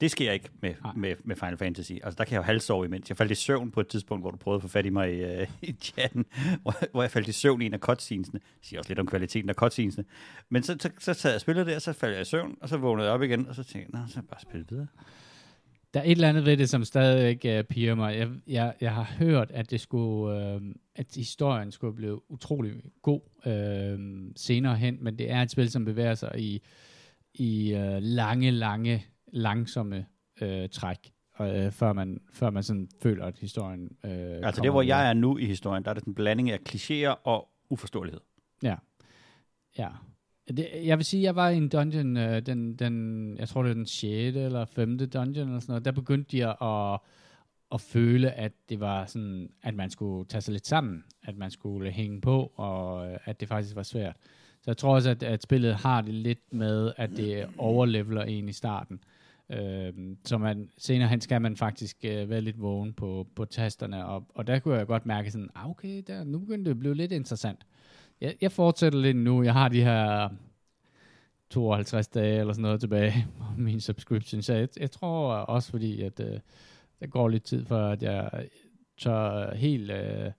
Det sker ikke med, Nej. med, med Final Fantasy. Altså, der kan jeg jo halvsove imens. Jeg faldt i søvn på et tidspunkt, hvor du prøvede at få fat i mig i, uh, i chatten, hvor, hvor jeg faldt i søvn i en af cutscenesene. Det siger også lidt om kvaliteten af cutscenesene. Men så, så, så sad jeg og spillede der, så faldt jeg i søvn, og så vågnede jeg op igen, og så tænkte jeg, så jeg bare spille videre. Der er et eller andet ved det, som stadig ikke uh, piger mig. Jeg, jeg, jeg har hørt, at det skulle, uh, at historien skulle blive utrolig god uh, senere hen, men det er et spil, som bevæger sig i, i uh, lange, lange, langsomme uh, træk, uh, før, man, før man sådan føler, at historien uh, Altså, det hvor jeg er nu i historien, der er det en blanding af klichéer og uforståelighed. Ja. Ja. Det, jeg vil sige, jeg var i en dungeon, øh, den, den, jeg tror det er den 6. eller 5. dungeon eller sådan noget, der begyndte de at, at føle, at det var sådan, at man skulle tage sig lidt sammen, at man skulle hænge på, og øh, at det faktisk var svært. Så jeg tror også, at, at spillet har det lidt med, at det overleveler en i starten. Øh, så man, senere hen skal man faktisk øh, være lidt vågen på, på tasterne, og, og der kunne jeg godt mærke sådan, ah, okay, der, nu begyndte det at blive lidt interessant. Jeg, jeg fortsætter lidt nu. Jeg har de her 52 dage eller sådan noget tilbage på min subscription, så jeg, jeg tror også fordi, at øh, der går lidt tid for, at jeg tør helt øh,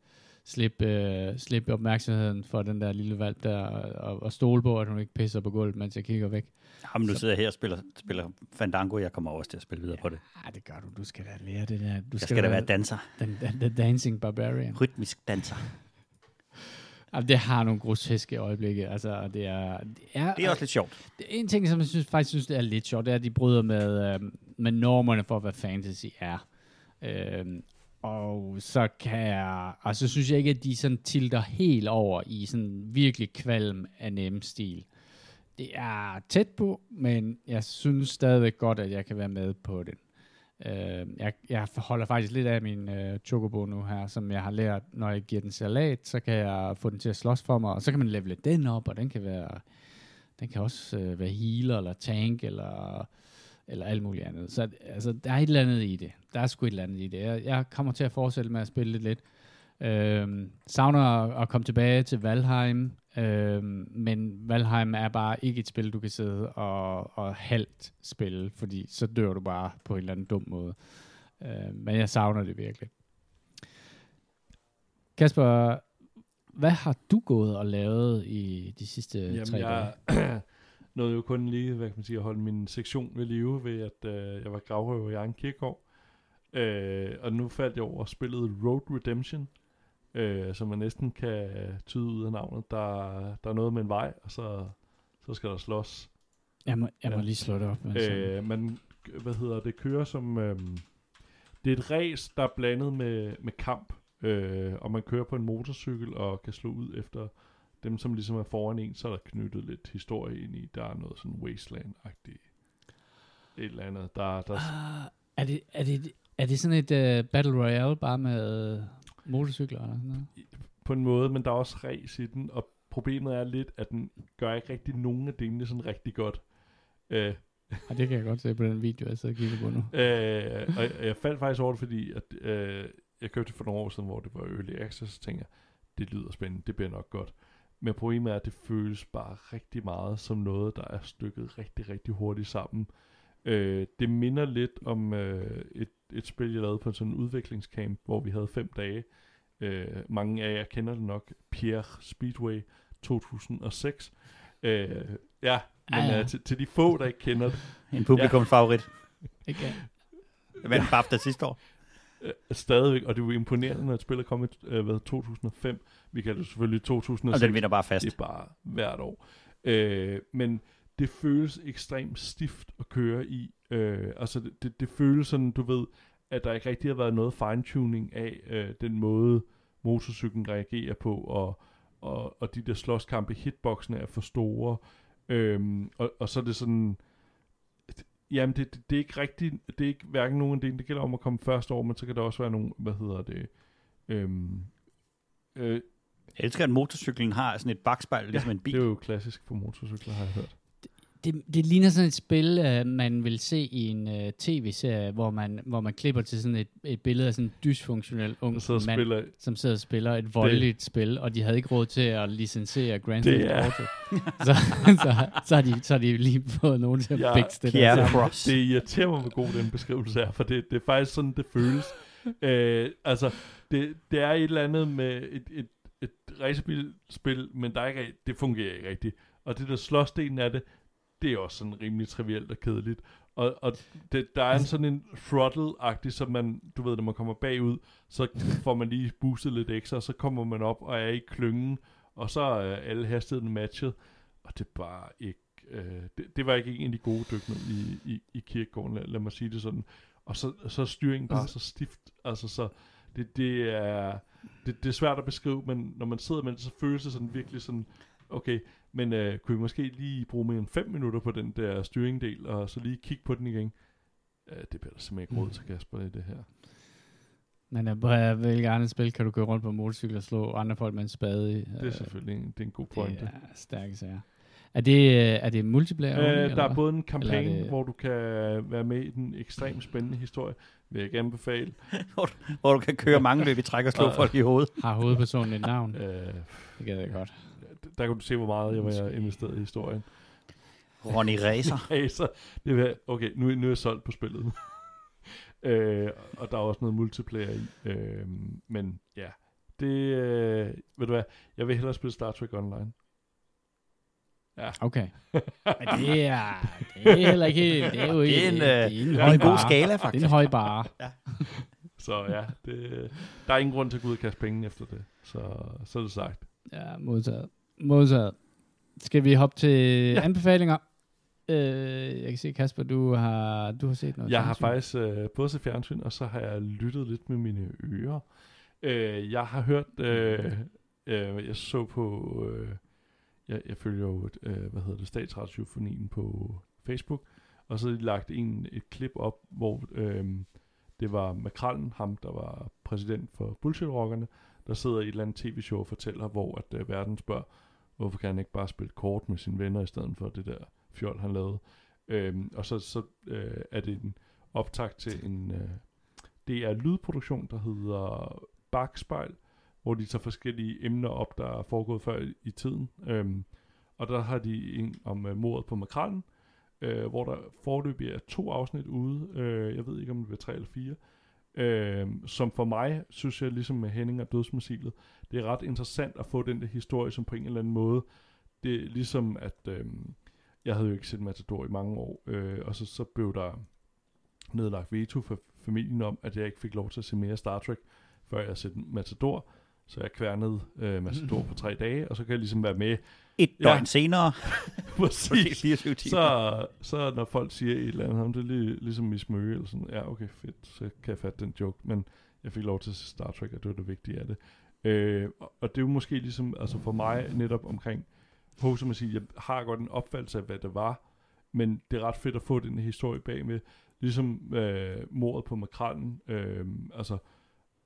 slippe, øh, slippe opmærksomheden for den der lille valg der, og, og stole på, at hun ikke pisser på gulvet, mens jeg kigger væk. Jamen, nu sidder jeg her og spiller, spiller Fandango, jeg kommer også til at spille videre på det. Ah, det gør du. Du skal da lære det der. Du Jeg skal da være danser. den, den, den dancing barbarian. Rytmisk danser. Altså, det har nogle groteske øjeblikke. Altså, det er, det er, Det er også lidt sjovt. Det er en ting, som jeg synes, faktisk synes, det er lidt sjovt, det er, at de bryder med, øh, med normerne for, hvad fantasy er. Øh, og så kan jeg, så synes jeg ikke, at de sådan tilter helt over i sådan virkelig kvalm af nem stil. Det er tæt på, men jeg synes stadigvæk godt, at jeg kan være med på det. Øh, jeg, jeg holder faktisk lidt af min øh, chocobo nu her, som jeg har lært, når jeg giver den salat, så kan jeg få den til at slås for mig, og så kan man levele den op, og den kan være, den kan også øh, være healer, eller tank, eller, eller alt muligt andet. Så altså, der er et eller andet i det. Der er sgu et eller andet i det. Jeg, jeg kommer til at fortsætte med at spille lidt lidt. Øhm, savner at, at komme tilbage til Valheim, øhm, men Valheim er bare ikke et spil, du kan sidde og, og halvt spille, fordi så dør du bare på en eller anden dum måde. Øhm, men jeg savner det virkelig. Kasper, hvad har du gået og lavet i de sidste Jamen, tre dage? nåede jo kun lige, hvad kan man sige, at holde min sektion ved live ved, at øh, jeg var gravrøver i egen kirkegård. Øh, og nu faldt jeg over spillet Road Redemption, øh, som man næsten kan tyde ud af navnet. Der, der er noget med en vej, og så, så skal der slås. Jeg må, jeg må Ja. lige slå det op. Altså. Øh, man, hvad hedder det, kører som, øh, det er et race, der er blandet med, med kamp, øh, og man kører på en motorcykel og kan slå ud efter dem, som ligesom er foran en, så er der knyttet lidt historie ind i. Der er noget sådan wasteland-agtigt. Et eller andet. Der, der, Ah, er, det, er, det, er det sådan et uh, Battle Royale bare med uh, motorcykler eller sådan noget? på en måde, men der er også race i den, og problemet er lidt, at den gør ikke rigtig nogen af delene sådan rigtig godt. Øh, Og det kan jeg godt se på den video, jeg sidder og kigger på nu. øh, og jeg, faldt faktisk over det, fordi at, øh, jeg købte det for nogle år siden, hvor det var early access, så tænkte jeg, det lyder spændende, det bliver nok godt. Men problemet er, at det føles bare rigtig meget som noget, der er stykket rigtig, rigtig hurtigt sammen. Øh, det minder lidt om øh, et, et spil, jeg lavede på sådan en udviklingscamp, hvor vi havde fem dage. Øh, mange af jer kender det nok, Pierre Speedway 2006. Øh, ja, men Ah, ja. øh, til, til de få, der ikke kender det, En publikumsfavorit. Ikke? Hvad er BAFTA sidste år? Øh, stadigvæk, og det er jo imponerende, når et spil er kommet øh, hvad, 2005. Vi kalder det selvfølgelig Og 2006. den vinder bare fast. Det er bare hvert år. Øh, men det føles ekstremt stift at køre i. Øh, altså det, det, det føles sådan, du ved, at der ikke rigtig har været noget fine-tuning af øh, den måde, motorcyklen reagerer på, og, og, og de der slåskampe, hitboxene er for store. Øhm, og, og så er det sådan, jamen det, det, det er ikke rigtigt, det er ikke hverken nogen del, det gælder om at komme først over, men så kan der også være nogle, hvad hedder det, øhm, øh, Jeg elsker, at motorcyklen har sådan et bagspejl, ligesom en bil. det er jo klassisk for motorcykler, har jeg hørt. Det, det ligner sådan et spil, uh, man vil se i en uh, tv-serie, hvor man, hvor man klipper til sådan et, et billede af sådan en dysfunktionel ung så mand, spiller, som sidder og spiller et voldeligt det. spil, og de havde ikke råd til at licensere Grand Theft Auto. så, så, så, har de, så har de lige fået nogen til at Ja, ja, det Pierre der. Cross. det irriterer mig, hvor god den beskrivelse er, for det, det er faktisk sådan, det føles. øh, altså, det, det er et eller andet med et, et, et racerbilspil, men der er ikke, det fungerer ikke rigtigt. Og det der slåsdelen af det, det er også sådan rimelig trivielt og kedeligt. Og, og det, der er en sådan en throttle-agtig, som man, du ved, når man kommer bagud, så får man lige boostet lidt ekstra, og så kommer man op og er i klyngen, og så er alle hastigheden matchet, og det er bare ikke, øh, det, det var ikke en af de gode dyk ned i, i, i kirkegården, lad, lad mig sige det sådan. Og så, så er styringen bare så stift, altså så, det, det er, det, det er svært at beskrive, men når man sidder med det, så føles det sådan virkelig sådan, okay, men øh, kunne vi måske lige bruge mere end 5 minutter på den der styringdel, og så lige kigge på den igen? Øh, det bliver der simpelthen ikke råd til, Kasper, i det her. Men jeg, jeg vil gerne spil, kan du køre rundt på motorcykel og slå andre folk med en spade i. Det er selvfølgelig en, det er en god det pointe. er stærke sager. Er det, er det multiplayer? Øh, eller der er hvad? både en kampagne, Eller er det- hvor du kan være med i den ekstremt spændende historie, vil jeg ikke anbefale. Hvor du kan køre mange løb i træk og slå folk i hovedet. Har hovedpersonen et navn? Øh, Det gad jeg godt. Der kan du se, hvor meget jeg var investeret i historien. Ronny Racer. Så det vil, okay, nu, nu er jeg solgt på spillet. øh, og der er også noget multiplayer i. Øh, men ja, det, øh, ved du hvad, jeg vil hellere spille Star Trek Online. Ja, Okay. Men det er, det er heller ikke... Det er jo Det er en, ikke... øh, det er en, det er høj en god skala, Det er faktisk. en høj bare. så ja, det, der er ingen grund til at gå ud og kaste penge efter det. Så, så er det sagt. Ja, modtaget. Modtaget. Skal vi hoppe til ja. anbefalinger? Øh, jeg kan se, Kasper, du har, du har set noget. Jeg har fjernsyn. faktisk øh, både set fjernsyn, og så har jeg lyttet lidt med mine ører. Øh, jeg har hørt, øh, øh, jeg så på, øh, jeg, jeg følger jo, øh, hvad hedder det, Statsradiofonien på Facebook, og så har lagt en, et klip op, hvor øh, det var Makrallen, ham der var præsident for Bullshit-rockerne, der sidder i et eller andet tv-show og fortæller, hvor at øh, verden spørger, hvorfor kan han ikke bare spille kort med sine venner, i stedet for det der fjol, han lavede. Øhm, og så, så øh, er det en optag til en øh, det er lydproduktion, der hedder Bakspejl, hvor de tager forskellige emner op, der er foregået før i, i tiden. Øhm, og der har de en om øh, mordet på makrallen, øh, hvor der forløbig er to afsnit ude. Øh, jeg ved ikke, om det bliver tre eller fire. Øh, som for mig, synes jeg, ligesom med Henning og Dødsmissilet, det er ret interessant at få den der historie, som på en eller anden måde, det er ligesom at, øh, jeg havde jo ikke set Matador i mange år, øh, og så, så blev der nedlagt veto for familien om, at jeg ikke fik lov til at se mere Star Trek, før jeg har set Matador. Så jeg kværnede øh, Matador på tre dage, og så kan jeg ligesom være med. Et Ja. døgn senere, Præcis. præcis 24 timer. Så, så når folk siger et eller andet, "Jamen, det er lige, ligesom Miss Møge, eller sådan, ja, okay, fedt, så kan jeg fatte den joke, men jeg fik lov til at se Star Trek, og det var det vigtige af det. Øh, og, det er jo måske ligesom, altså for mig netop omkring, på som at sige, jeg har godt en opfattelse af, hvad det var, men det er ret fedt at få den historie bag med, ligesom øh, mordet på makrallen, øh, altså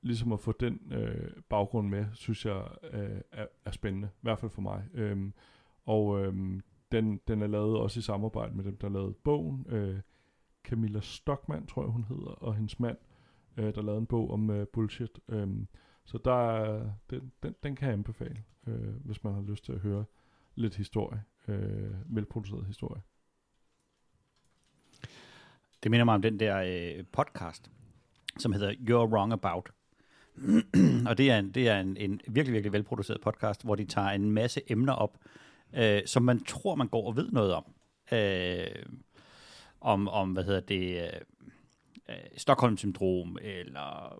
ligesom at få den øh, baggrund med, synes jeg øh, er, er spændende, i hvert fald for mig. Øhm, og øhm, den, den er lavet også i samarbejde med dem, der lavede bogen. Øh, Camilla Stockmann, tror jeg hun hedder, og hendes mand, øh, der lavede en bog om øh, bullshit. Øh, så der er, den, den, den kan jeg anbefale, øh, hvis man har lyst til at høre lidt historie. Øh, velproduceret historie. Det minder mig om den der øh, podcast, som hedder You're Wrong About og det er, en, det er en, en virkelig, virkelig velproduceret podcast, hvor de tager en masse emner op, øh, som man tror, man går og ved noget om. Øh, om, om, hvad hedder det, øh, øh, Stockholm-syndrom, eller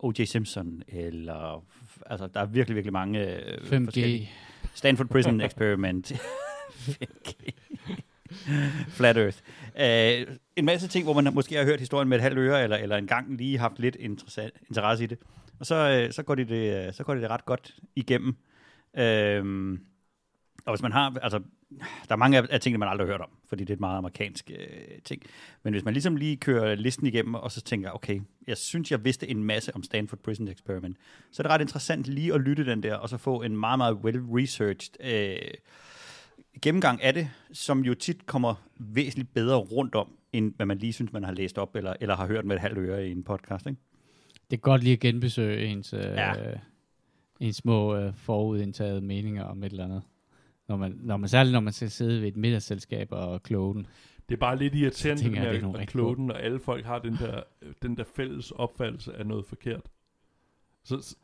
O.J. Simpson, eller, altså, der er virkelig, virkelig mange øh, 5G. forskellige- Stanford Prison Experiment. 5G. Flat Earth. Uh, en masse ting, hvor man måske har hørt historien med et halvt øre, eller, eller engang lige haft lidt interessant, interesse i det. Og så, uh, så, går de det, øh, så går de det ret godt igennem. Uh, og hvis man har, altså, der er mange af, tingene, man aldrig har hørt om, fordi det er et meget amerikansk uh, ting. Men hvis man ligesom lige kører listen igennem, og så tænker, okay, jeg synes, jeg vidste en masse om Stanford Prison Experiment, så er det ret interessant lige at lytte den der, og så få en meget, meget well-researched øh, gennemgang af det, som jo tit kommer væsentligt bedre rundt om, end hvad man lige synes, man har læst op, eller, eller har hørt med et halvt øre i en podcast. Ikke? Det er godt lige at genbesøge ens, øh, Ja. ens små øh, forudindtagede meninger om et eller andet. Når man, når man, særligt når man skal sidde ved et middagsselskab og kloge den. Det er bare lidt irriterende tænker jeg, med at, kloge den, og alle folk har den der, den der fælles opfattelse af noget forkert. Så,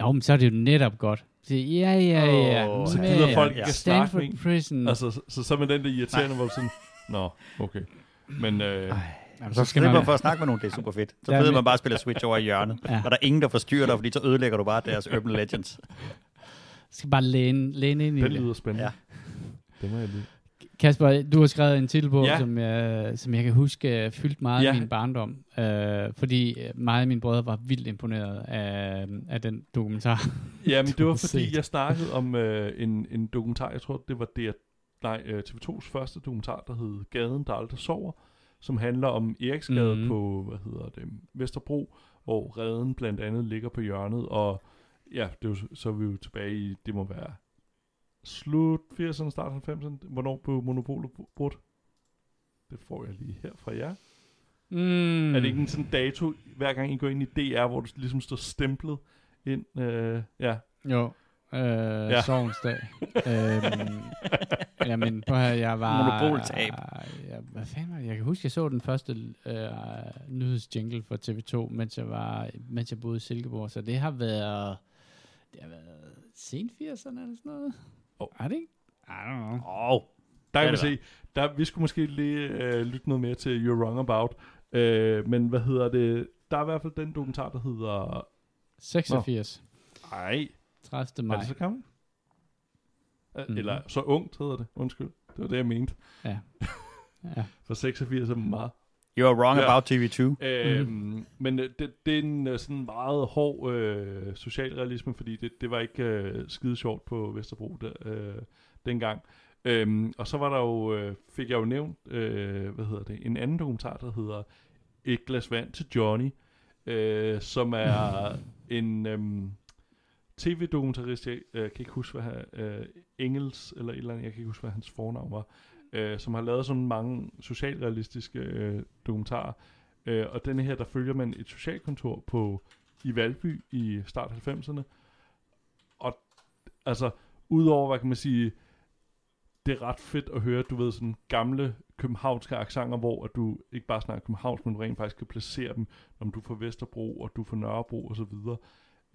Jo, men så er det jo netop godt. Så, ja, ja, ja. Åh, så gider folk ja. ikke at med en. Prison. Altså, så, så, så man den der irriterende, hvor sådan, nå, okay. Men øh, Jamen, Så skal man for at snakke med nogen, det er super fedt. Så Ja, ved men- man bare at spille Switch over i hjørnet, Ja. og der er ingen, der forstyrrer dig, fordi så ødelægger du bare deres Urban Legends. skal bare læne, læne ind i den det. lyder spændende. Ja. Det må jeg lige. Kasper, du har skrevet en titel på, Ja. som, jeg, som jeg kan huske uh, fyldt meget Ja. af min barndom. Uh, fordi øh, mig og mine brødre var vildt imponeret af, af den dokumentar. Ja, men det var fordi, set. jeg snakkede om øh, en, en dokumentar, jeg tror, det var det, nej, øh, TV2's første dokumentar, der hed Gaden, der aldrig sover, som handler om Eriksgade mm. på, hvad hedder det, Vesterbro, hvor redden blandt andet ligger på hjørnet, og ja, det jo, så er vi jo tilbage i, det må være slut 80'erne, start 90'erne, hvornår blev monopolet brudt? Det får jeg lige her fra jer. Mm. Er det ikke en sådan dato, hver gang I går ind i DR, hvor du ligesom står stemplet ind? Øh, ja, Jo. Øh, Ja. ja. Sovens dag. øhm, jamen, på her, jeg var... Monopoltab. Ja, hvad fanden var det? Jeg kan huske, jeg så den første øh, nyhedsjingle for TV2, mens jeg, var, mens jeg boede i Silkeborg, så det har været... Det har været sent 80'erne eller sådan noget. Oh. Er det ikke? I don't know. Oh, Der kan vi se, der, vi skulle måske lige øh, lytte noget mere til You're Wrong About. Øh, men hvad hedder det? Der er i hvert fald den dokumentar, der hedder... 86. Ej, 30. er maj. det så gammel? Mm. Mhm. Eller så ungt hedder det. Undskyld. Det var det, jeg mente. Ja. ja. For 86 er meget. You're wrong Ja. about TV2. Øhm, men øh, det, det er en øh, sådan meget hård øh, socialrealisme, fordi det, det var ikke øh, skide sjovt på Vesterbro der, øh, dengang. Øhm, og så var der jo, øh, fik jeg jo nævnt, øh, hvad hedder det, en anden dokumentar, der hedder Et glas vand til Johnny, øh, som er en øhm, tv-dokumentarist, jeg øh, kan ikke huske, hvad han, øh, Engels, eller et eller andet, jeg kan ikke huske, hvad hans fornavn var, øh, som har lavet sådan mange socialrealistiske øh, dokumentarer. Øh, og denne her, der følger man et socialkontor på i Valby i start 90'erne. Og altså, udover, hvad kan man sige, det er ret fedt at høre, du ved, sådan gamle københavnske aksanger, hvor at du ikke bare snakker københavnsk, men du rent faktisk kan placere dem, om du er fra Vesterbro, og du er fra Nørrebro, og så videre.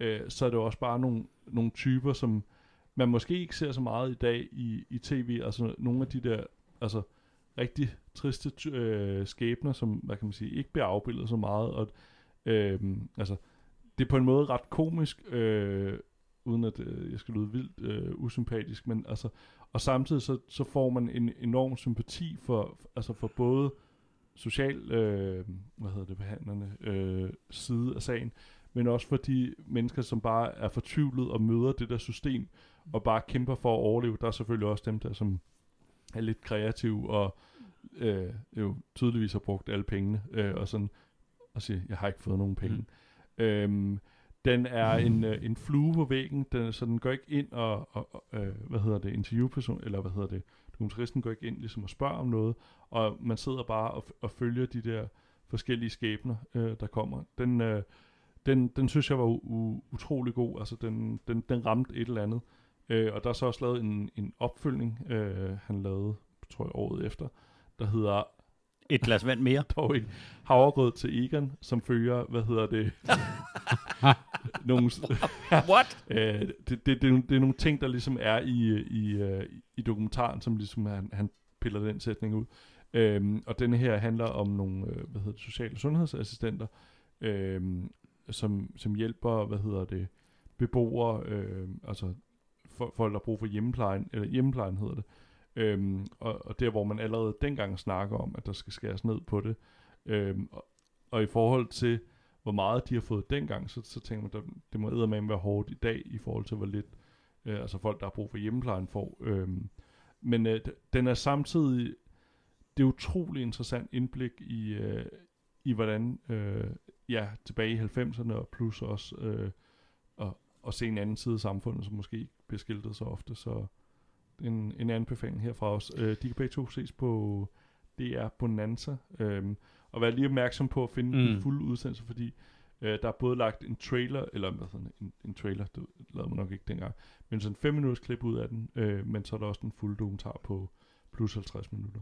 Øh, så er det også bare nogle, nogle typer, som man måske ikke ser så meget i dag i, i tv, altså nogle af de der, altså rigtig triste øh, skæbner, som, hvad kan man sige, ikke bliver afbildet så meget, og øh, altså, det er på en måde ret komisk, øh, uden at øh, jeg skal lyde vildt øh, usympatisk, men altså, og samtidig så, så får man en enorm sympati for, altså for både social, øh, hvad hedder det, behandlerne, øh, side af sagen, men også for de mennesker, som bare er fortvivlet og møder det der system, og bare kæmper for at overleve. Der er selvfølgelig også dem der, som er lidt kreative, og øh, jo tydeligvis har brugt alle pengene, øh, og sådan, og siger, jeg har ikke fået nogen penge. Mm. Øhm, den er en, øh, en flue på væggen, den, så den går ikke ind og, og, øh, hvad hedder det, interviewperson, eller hvad hedder det, dokumentaristen går ikke ind ligesom og spørger om noget, og man sidder bare og, og følger de der forskellige skæbner, øh, der kommer. Den, øh, den, den synes jeg var u- utrolig god, altså den, den, den ramte et eller andet. Øh, og der er så også lavet en, en opfølgning, øh, han lavede, tror jeg, året efter, der hedder Et glas vand mere. dog ikke havregrød til Egon, som følger, hvad hedder det, nogle, What? øh, det, det, det, er nogle- det er nogle ting, der ligesom er i, i, øh, i dokumentaren, som ligesom han, han piller den sætning ud. Øhm, og denne her handler om nogle, øh, hvad hedder det, sociale sundhedsassistenter, øhm, som, som hjælper, hvad hedder det, beboere, øh, altså for, folk, der har brug for hjemmeplejen, eller hjemmeplejen hedder det, øhm, og, og der, hvor man allerede dengang snakker om, at der skal skæres ned på det, øhm, og, og i forhold til, hvor meget de har fået dengang, så, så tænker man, der, det må eddermame være hårdt i dag, i forhold til, hvor lidt øh, altså folk, der har brug for hjemmeplejen, får. Øhm, men øh, den er samtidig, det er utrolig interessant indblik i, øh, i hvordan, øh, ja, tilbage i 90'erne, og plus også øh, at, at se en anden side af samfundet, som måske ikke bliver skildret så ofte, så en, en anbefaling herfra os. Øh, de kan begge to ses på DR Bonanza. Øhm, og vær lige opmærksom på at finde mm. Den fulde udsendelse, fordi øh, der er både lagt en trailer, eller hvad sådan, en, en trailer, det lavede man nok ikke dengang, men sådan en 5 minutters klip ud af den, øh, men så er der også en fuld dokumentar på plus 50 minutter.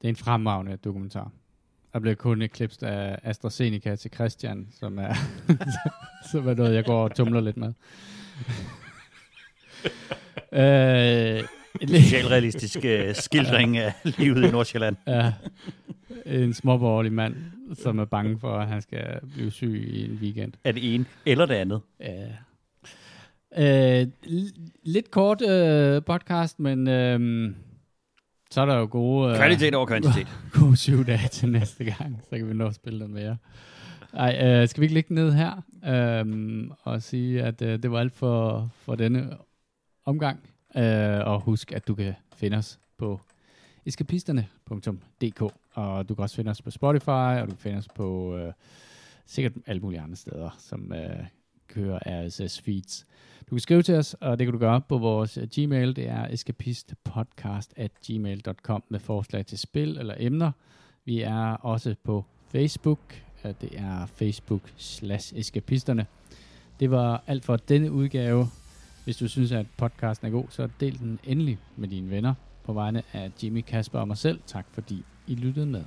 Det er en fremragende dokumentar. Der blev kun et klip af AstraZeneca til Christian, som er, som er noget, jeg går og tumler lidt med. øh, Socialrealistisk uh, skildring af livet i Nordsjælland. Ja, en småborgerlig mand, som er bange for, at han skal blive syg i en weekend. Er det ene eller det andet? Ja. Øh, lidt kort øh, podcast, men øh, så er der jo gode, øh, Kvalitet over kvantitet. gode syv dage til næste gang, så kan vi nå at spille noget mere. Ej, øh, skal vi ikke lægge den ned her øh, og sige, at øh, det var alt for, for denne omgang. Øh, og husk, at du kan finde os på eskapisterne.dk og du kan også finde os på Spotify, og du kan finde os på øh, sikkert alle mulige andre steder, som øh, kører RSS feeds. Du kan skrive til os, og det kan du gøre på vores øh, Gmail. Det er escapistpodcast at gmail.com med forslag til spil eller emner. Vi er også på Facebook. Det er Facebook slash eskapisterne. Det var alt for denne udgave. Hvis du synes, at podcasten er god, så del den endelig med dine venner. På vegne af Jimmy, Kasper og mig selv, tak fordi I lyttede med.